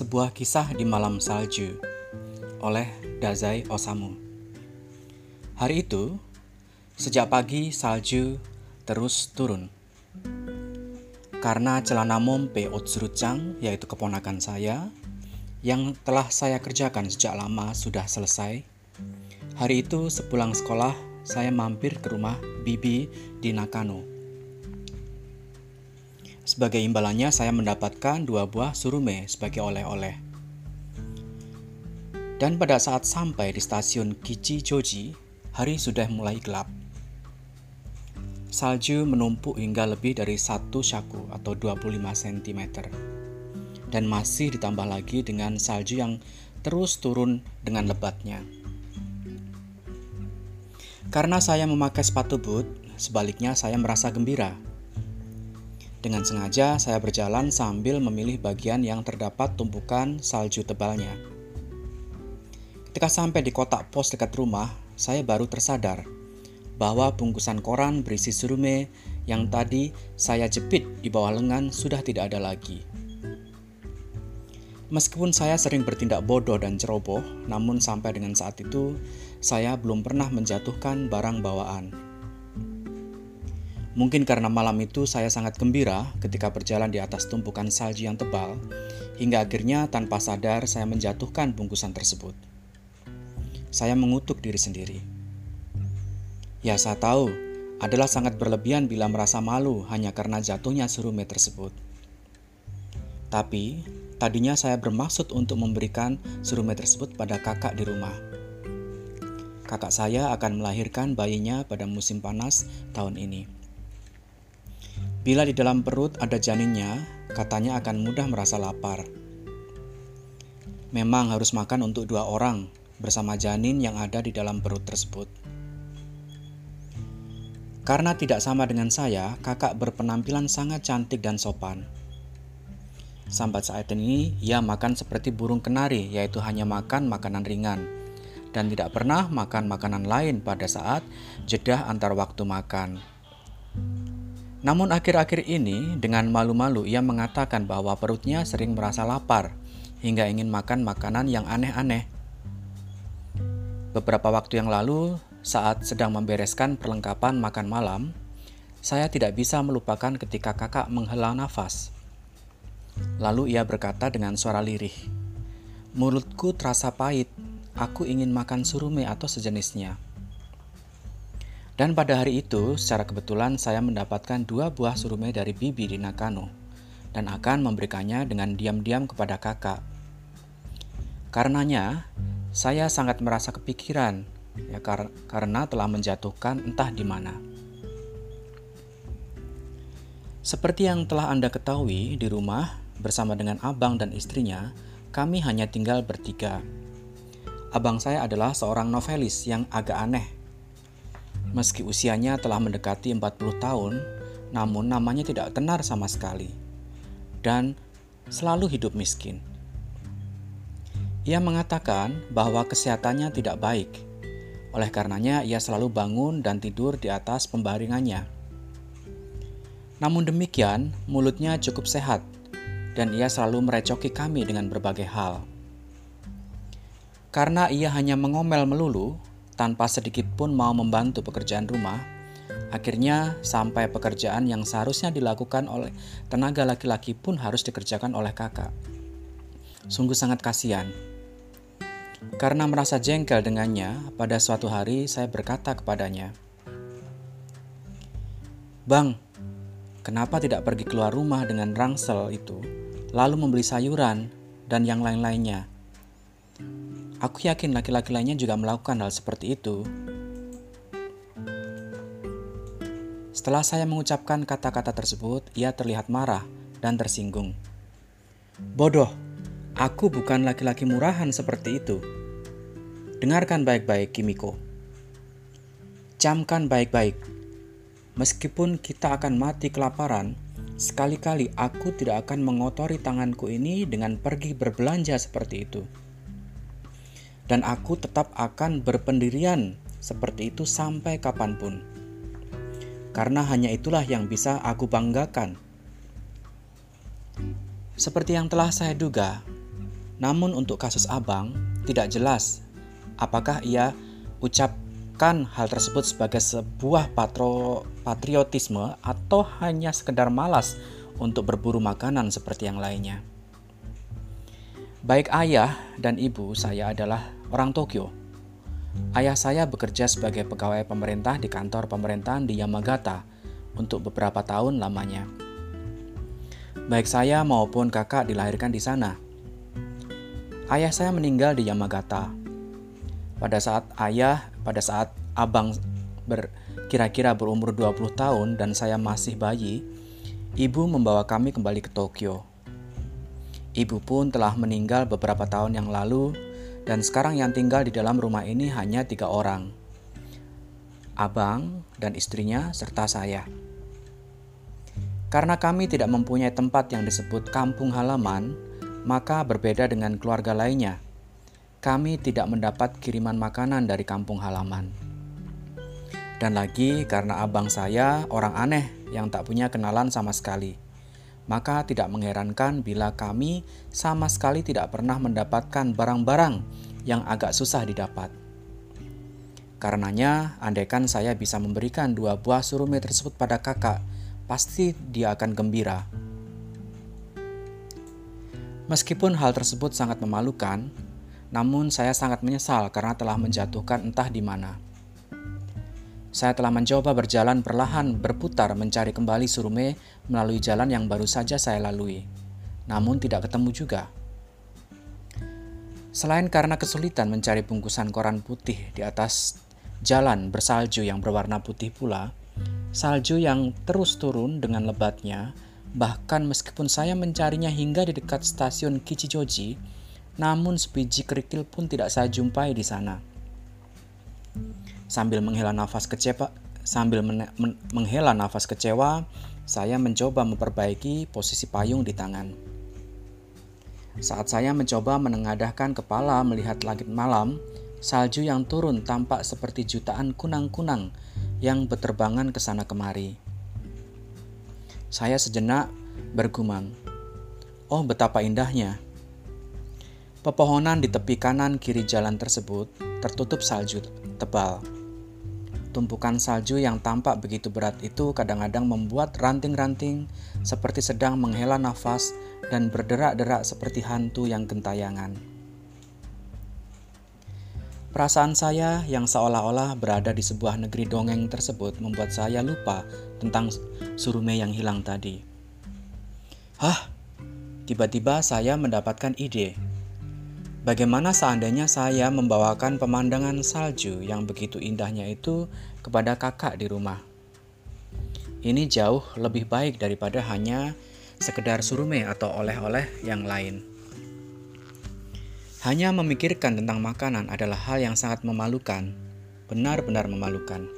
Sebuah kisah di malam salju oleh Dazai Osamu. Hari itu, sejak pagi salju terus turun. Karena celana mompe Otsurucang, yaitu keponakan saya, yang telah saya kerjakan sejak lama sudah selesai. Hari itu sepulang sekolah, saya mampir ke rumah Bibi di Nakano sebagai imbalannya, saya mendapatkan dua buah surume sebagai oleh-oleh. Dan pada saat sampai di stasiun Kichijoji, hari sudah mulai gelap. Salju menumpuk hingga lebih dari satu syaku atau 25 cm. Dan masih ditambah lagi dengan salju yang terus turun dengan lebatnya. Karena saya memakai sepatu boot, sebaliknya saya merasa gembira dengan sengaja, saya berjalan sambil memilih bagian yang terdapat tumpukan salju tebalnya. Ketika sampai di kotak pos dekat rumah, saya baru tersadar bahwa bungkusan koran berisi surume yang tadi saya jepit di bawah lengan sudah tidak ada lagi. Meskipun saya sering bertindak bodoh dan ceroboh, namun sampai dengan saat itu saya belum pernah menjatuhkan barang bawaan. Mungkin karena malam itu saya sangat gembira ketika berjalan di atas tumpukan salju yang tebal, hingga akhirnya tanpa sadar saya menjatuhkan bungkusan tersebut. Saya mengutuk diri sendiri. Ya, saya tahu adalah sangat berlebihan bila merasa malu hanya karena jatuhnya surume tersebut. Tapi, tadinya saya bermaksud untuk memberikan surume tersebut pada kakak di rumah. Kakak saya akan melahirkan bayinya pada musim panas tahun ini. Bila di dalam perut ada janinnya, katanya akan mudah merasa lapar. Memang harus makan untuk dua orang bersama janin yang ada di dalam perut tersebut. Karena tidak sama dengan saya, kakak berpenampilan sangat cantik dan sopan. Sampai saat ini, ia makan seperti burung kenari, yaitu hanya makan makanan ringan, dan tidak pernah makan makanan lain pada saat jeda antar waktu makan. Namun akhir-akhir ini dengan malu-malu ia mengatakan bahwa perutnya sering merasa lapar hingga ingin makan makanan yang aneh-aneh. Beberapa waktu yang lalu saat sedang membereskan perlengkapan makan malam, saya tidak bisa melupakan ketika kakak menghela nafas. Lalu ia berkata dengan suara lirih, "Mulutku terasa pahit, aku ingin makan surume atau sejenisnya." Dan pada hari itu, secara kebetulan saya mendapatkan dua buah surume dari bibi di Nakano dan akan memberikannya dengan diam-diam kepada kakak. Karenanya, saya sangat merasa kepikiran ya kar karena telah menjatuhkan entah di mana. Seperti yang telah Anda ketahui, di rumah bersama dengan abang dan istrinya, kami hanya tinggal bertiga. Abang saya adalah seorang novelis yang agak aneh Meski usianya telah mendekati 40 tahun, namun namanya tidak tenar sama sekali dan selalu hidup miskin. Ia mengatakan bahwa kesehatannya tidak baik. Oleh karenanya, ia selalu bangun dan tidur di atas pembaringannya. Namun demikian, mulutnya cukup sehat dan ia selalu merecoki kami dengan berbagai hal. Karena ia hanya mengomel melulu, tanpa sedikit pun mau membantu pekerjaan rumah, akhirnya sampai pekerjaan yang seharusnya dilakukan oleh tenaga laki-laki pun harus dikerjakan oleh kakak. Sungguh sangat kasihan. Karena merasa jengkel dengannya, pada suatu hari saya berkata kepadanya, "Bang, kenapa tidak pergi keluar rumah dengan rangsel itu, lalu membeli sayuran dan yang lain-lainnya?" Aku yakin laki-laki lainnya juga melakukan hal seperti itu. Setelah saya mengucapkan kata-kata tersebut, ia terlihat marah dan tersinggung. Bodoh, aku bukan laki-laki murahan seperti itu. Dengarkan baik-baik, Kimiko. Camkan baik-baik. Meskipun kita akan mati kelaparan, sekali-kali aku tidak akan mengotori tanganku ini dengan pergi berbelanja seperti itu dan aku tetap akan berpendirian seperti itu sampai kapan pun. Karena hanya itulah yang bisa aku banggakan. Seperti yang telah saya duga, Namun untuk kasus Abang, tidak jelas apakah ia ucapkan hal tersebut sebagai sebuah patro, patriotisme atau hanya sekedar malas untuk berburu makanan seperti yang lainnya. Baik ayah dan ibu saya adalah orang Tokyo. Ayah saya bekerja sebagai pegawai pemerintah di kantor pemerintahan di Yamagata untuk beberapa tahun lamanya. Baik saya maupun kakak dilahirkan di sana. Ayah saya meninggal di Yamagata. Pada saat ayah, pada saat abang ber, kira-kira berumur 20 tahun dan saya masih bayi, ibu membawa kami kembali ke Tokyo. Ibu pun telah meninggal beberapa tahun yang lalu, dan sekarang yang tinggal di dalam rumah ini hanya tiga orang: abang dan istrinya, serta saya. Karena kami tidak mempunyai tempat yang disebut kampung halaman, maka berbeda dengan keluarga lainnya. Kami tidak mendapat kiriman makanan dari kampung halaman. Dan lagi karena abang saya orang aneh yang tak punya kenalan sama sekali maka tidak mengherankan bila kami sama sekali tidak pernah mendapatkan barang-barang yang agak susah didapat. Karenanya, andaikan saya bisa memberikan dua buah surume tersebut pada kakak, pasti dia akan gembira. Meskipun hal tersebut sangat memalukan, namun saya sangat menyesal karena telah menjatuhkan entah di mana. Saya telah mencoba berjalan perlahan berputar mencari kembali Surume melalui jalan yang baru saja saya lalui. Namun tidak ketemu juga. Selain karena kesulitan mencari bungkusan koran putih di atas jalan bersalju yang berwarna putih pula, salju yang terus turun dengan lebatnya, bahkan meskipun saya mencarinya hingga di dekat stasiun Kichijoji, namun sebiji kerikil pun tidak saya jumpai di sana. Sambil menghela nafas kecewa, sambil men men menghela nafas kecewa, saya mencoba memperbaiki posisi payung di tangan. Saat saya mencoba menengadahkan kepala melihat langit malam, salju yang turun tampak seperti jutaan kunang-kunang yang berterbangan ke sana kemari. Saya sejenak bergumam, "Oh, betapa indahnya!" Pepohonan di tepi kanan kiri jalan tersebut tertutup salju tebal. Tumpukan salju yang tampak begitu berat itu kadang-kadang membuat ranting-ranting seperti sedang menghela nafas dan berderak-derak seperti hantu yang gentayangan. Perasaan saya yang seolah-olah berada di sebuah negeri dongeng tersebut membuat saya lupa tentang surume yang hilang tadi. Hah, tiba-tiba saya mendapatkan ide Bagaimana seandainya saya membawakan pemandangan salju yang begitu indahnya itu kepada kakak di rumah? Ini jauh lebih baik daripada hanya sekedar surume atau oleh-oleh yang lain. Hanya memikirkan tentang makanan adalah hal yang sangat memalukan, benar-benar memalukan.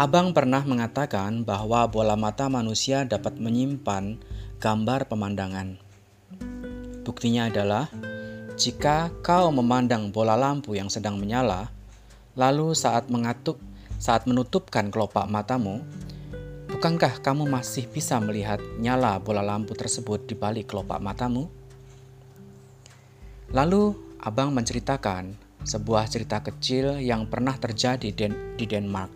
Abang pernah mengatakan bahwa bola mata manusia dapat menyimpan gambar pemandangan. Buktinya adalah jika kau memandang bola lampu yang sedang menyala, lalu saat mengatuk, saat menutupkan kelopak matamu, bukankah kamu masih bisa melihat nyala bola lampu tersebut di balik kelopak matamu? Lalu abang menceritakan sebuah cerita kecil yang pernah terjadi di Denmark.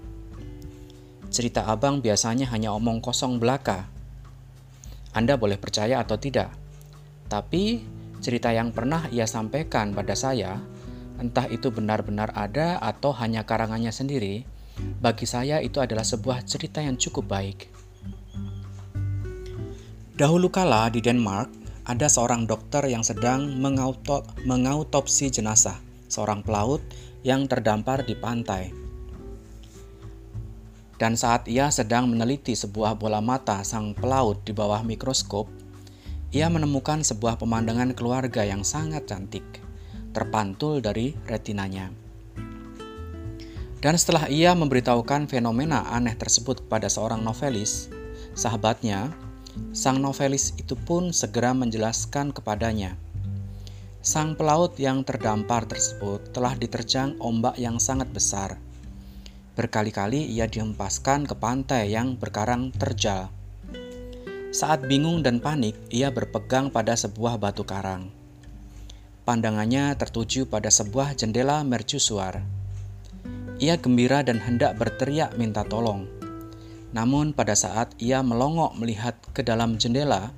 Cerita abang biasanya hanya omong kosong belaka. Anda boleh percaya atau tidak, tapi cerita yang pernah ia sampaikan pada saya, entah itu benar-benar ada atau hanya karangannya sendiri, bagi saya itu adalah sebuah cerita yang cukup baik. Dahulu kala di Denmark, ada seorang dokter yang sedang mengauto mengautopsi jenazah seorang pelaut yang terdampar di pantai. Dan saat ia sedang meneliti sebuah bola mata sang pelaut di bawah mikroskop, ia menemukan sebuah pemandangan keluarga yang sangat cantik, terpantul dari retinanya. Dan setelah ia memberitahukan fenomena aneh tersebut kepada seorang novelis, sahabatnya, sang novelis itu pun segera menjelaskan kepadanya. Sang pelaut yang terdampar tersebut telah diterjang ombak yang sangat besar. Berkali-kali ia dihempaskan ke pantai yang berkarang terjal Saat bingung dan panik, ia berpegang pada sebuah batu karang. Pandangannya tertuju pada sebuah jendela mercusuar. Ia gembira dan hendak berteriak minta tolong. Namun pada saat ia melongok melihat ke dalam jendela,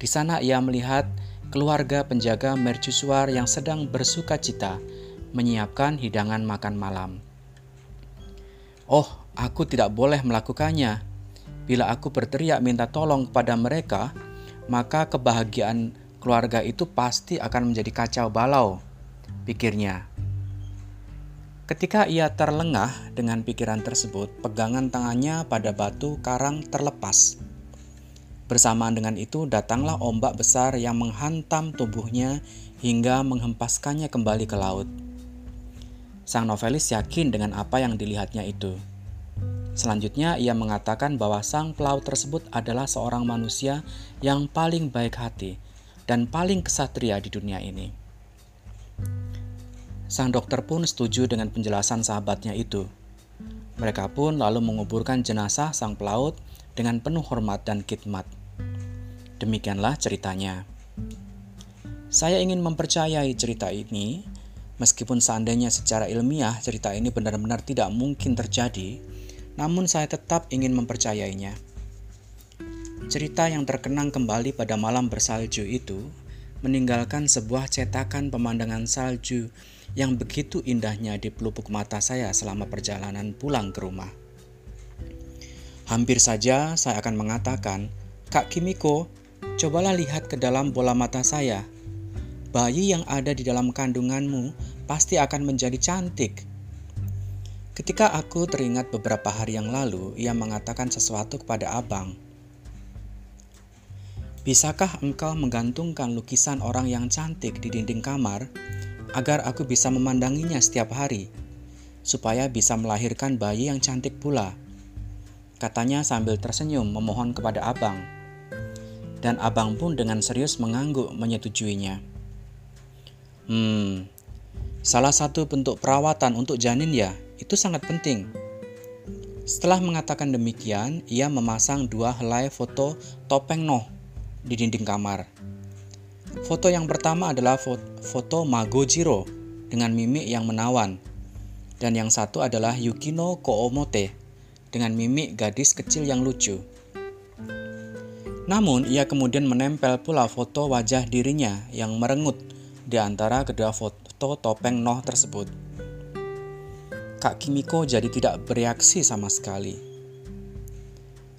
di sana ia melihat keluarga penjaga mercusuar yang sedang bersuka cita menyiapkan hidangan makan malam. Oh, aku tidak boleh melakukannya, Bila aku berteriak minta tolong kepada mereka, maka kebahagiaan keluarga itu pasti akan menjadi kacau balau, pikirnya. Ketika ia terlengah dengan pikiran tersebut, pegangan tangannya pada batu karang terlepas. Bersamaan dengan itu, datanglah ombak besar yang menghantam tubuhnya hingga menghempaskannya kembali ke laut. Sang novelis yakin dengan apa yang dilihatnya itu. Selanjutnya, ia mengatakan bahwa sang pelaut tersebut adalah seorang manusia yang paling baik hati dan paling kesatria di dunia ini. Sang dokter pun setuju dengan penjelasan sahabatnya itu. Mereka pun lalu menguburkan jenazah sang pelaut dengan penuh hormat dan khidmat. Demikianlah ceritanya. Saya ingin mempercayai cerita ini, meskipun seandainya secara ilmiah cerita ini benar-benar tidak mungkin terjadi, namun saya tetap ingin mempercayainya. Cerita yang terkenang kembali pada malam bersalju itu meninggalkan sebuah cetakan pemandangan salju yang begitu indahnya di pelupuk mata saya selama perjalanan pulang ke rumah. Hampir saja saya akan mengatakan, Kak Kimiko, cobalah lihat ke dalam bola mata saya. Bayi yang ada di dalam kandunganmu pasti akan menjadi cantik Ketika aku teringat beberapa hari yang lalu, ia mengatakan sesuatu kepada abang. Bisakah engkau menggantungkan lukisan orang yang cantik di dinding kamar agar aku bisa memandanginya setiap hari, supaya bisa melahirkan bayi yang cantik pula? Katanya sambil tersenyum memohon kepada abang. Dan abang pun dengan serius mengangguk menyetujuinya. Hmm, salah satu bentuk perawatan untuk janin ya, itu sangat penting. Setelah mengatakan demikian, ia memasang dua helai foto topeng Noh di dinding kamar. Foto yang pertama adalah foto Magojiro dengan mimik yang menawan. Dan yang satu adalah Yukino Koomote dengan mimik gadis kecil yang lucu. Namun, ia kemudian menempel pula foto wajah dirinya yang merengut di antara kedua foto topeng Noh tersebut. Kak Kimiko jadi tidak bereaksi sama sekali.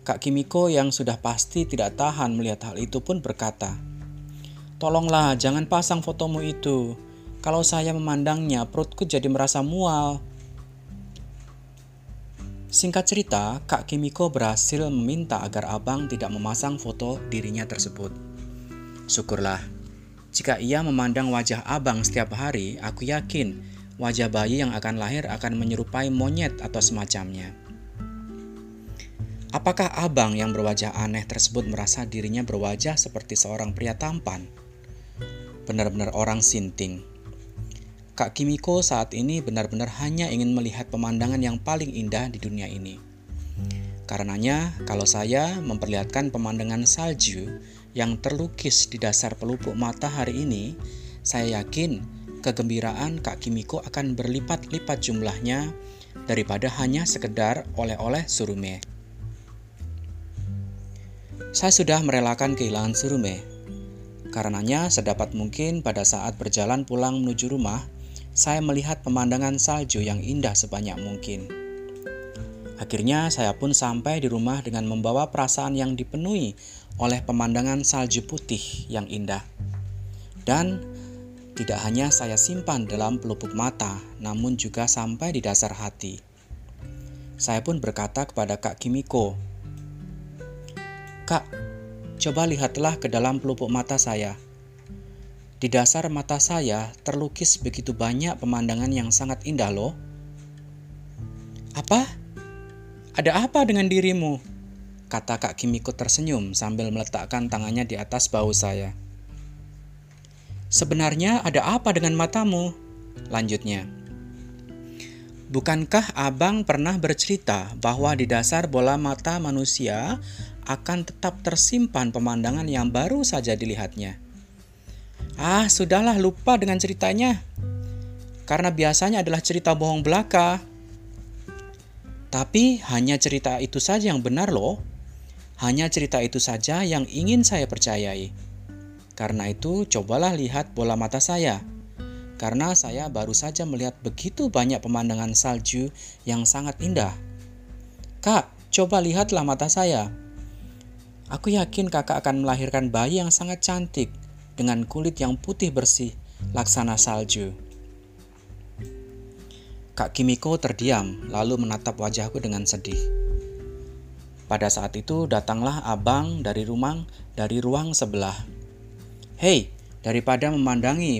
Kak Kimiko yang sudah pasti tidak tahan melihat hal itu pun berkata, Tolonglah jangan pasang fotomu itu. Kalau saya memandangnya, perutku jadi merasa mual. Singkat cerita, Kak Kimiko berhasil meminta agar abang tidak memasang foto dirinya tersebut. Syukurlah, jika ia memandang wajah abang setiap hari, aku yakin wajah bayi yang akan lahir akan menyerupai monyet atau semacamnya. Apakah abang yang berwajah aneh tersebut merasa dirinya berwajah seperti seorang pria tampan? Benar-benar orang sinting. Kak Kimiko saat ini benar-benar hanya ingin melihat pemandangan yang paling indah di dunia ini. Karenanya, kalau saya memperlihatkan pemandangan salju yang terlukis di dasar pelupuk mata hari ini, saya yakin kegembiraan Kak Kimiko akan berlipat-lipat jumlahnya daripada hanya sekedar oleh-oleh surume. Saya sudah merelakan kehilangan surume. Karenanya, sedapat mungkin pada saat berjalan pulang menuju rumah, saya melihat pemandangan salju yang indah sebanyak mungkin. Akhirnya, saya pun sampai di rumah dengan membawa perasaan yang dipenuhi oleh pemandangan salju putih yang indah. Dan tidak hanya saya simpan dalam pelupuk mata, namun juga sampai di dasar hati. Saya pun berkata kepada Kak Kimiko, Kak, coba lihatlah ke dalam pelupuk mata saya. Di dasar mata saya terlukis begitu banyak pemandangan yang sangat indah loh. Apa? Ada apa dengan dirimu? Kata Kak Kimiko tersenyum sambil meletakkan tangannya di atas bahu saya. Sebenarnya ada apa dengan matamu? Lanjutnya. Bukankah abang pernah bercerita bahwa di dasar bola mata manusia akan tetap tersimpan pemandangan yang baru saja dilihatnya. Ah, sudahlah lupa dengan ceritanya. Karena biasanya adalah cerita bohong belaka. Tapi hanya cerita itu saja yang benar loh. Hanya cerita itu saja yang ingin saya percayai. Karena itu, cobalah lihat bola mata saya. Karena saya baru saja melihat begitu banyak pemandangan salju yang sangat indah. Kak, coba lihatlah mata saya. Aku yakin kakak akan melahirkan bayi yang sangat cantik dengan kulit yang putih bersih, laksana salju. Kak Kimiko terdiam, lalu menatap wajahku dengan sedih. Pada saat itu datanglah abang dari rumah dari ruang sebelah. Hei, daripada memandangi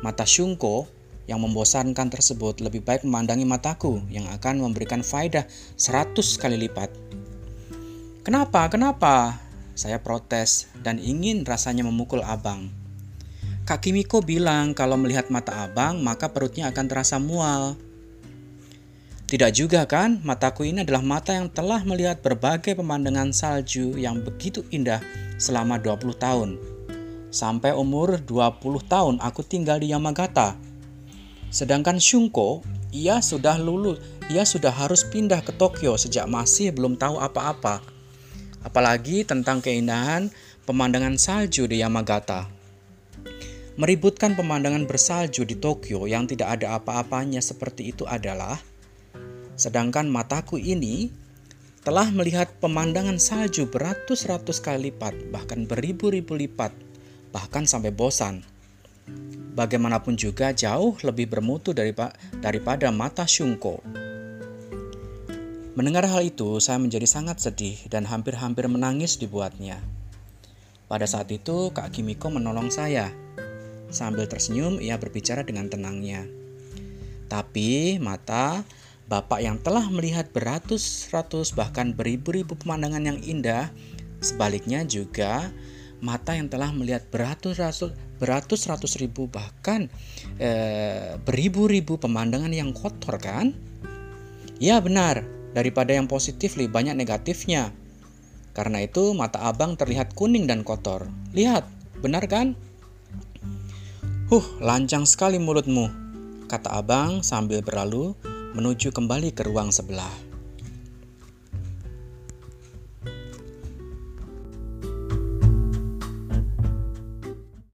mata Shunko yang membosankan tersebut, lebih baik memandangi mataku yang akan memberikan faedah seratus kali lipat. Kenapa? Kenapa? Saya protes dan ingin rasanya memukul abang. Kak Kimiko bilang kalau melihat mata abang maka perutnya akan terasa mual. Tidak juga kan, mataku ini adalah mata yang telah melihat berbagai pemandangan salju yang begitu indah selama 20 tahun. Sampai umur 20 tahun aku tinggal di Yamagata. Sedangkan Shunko, ia sudah lulus, ia sudah harus pindah ke Tokyo sejak masih belum tahu apa-apa. Apalagi tentang keindahan pemandangan salju di Yamagata. Meributkan pemandangan bersalju di Tokyo yang tidak ada apa-apanya seperti itu adalah Sedangkan mataku ini telah melihat pemandangan salju beratus-ratus kali lipat, bahkan beribu-ribu lipat, bahkan sampai bosan. Bagaimanapun juga jauh lebih bermutu daripada mata Shunko. Mendengar hal itu, saya menjadi sangat sedih dan hampir-hampir menangis dibuatnya. Pada saat itu, Kak Kimiko menolong saya. Sambil tersenyum, ia berbicara dengan tenangnya. Tapi mata Bapak yang telah melihat beratus-ratus bahkan beribu-ribu pemandangan yang indah, sebaliknya juga mata yang telah melihat beratus-ratus beratus-ratus ribu bahkan e, beribu-ribu pemandangan yang kotor kan? Ya benar, daripada yang positif lebih banyak negatifnya. Karena itu mata abang terlihat kuning dan kotor. Lihat, benar kan? Huh, lancang sekali mulutmu, kata abang sambil berlalu menuju kembali ke ruang sebelah.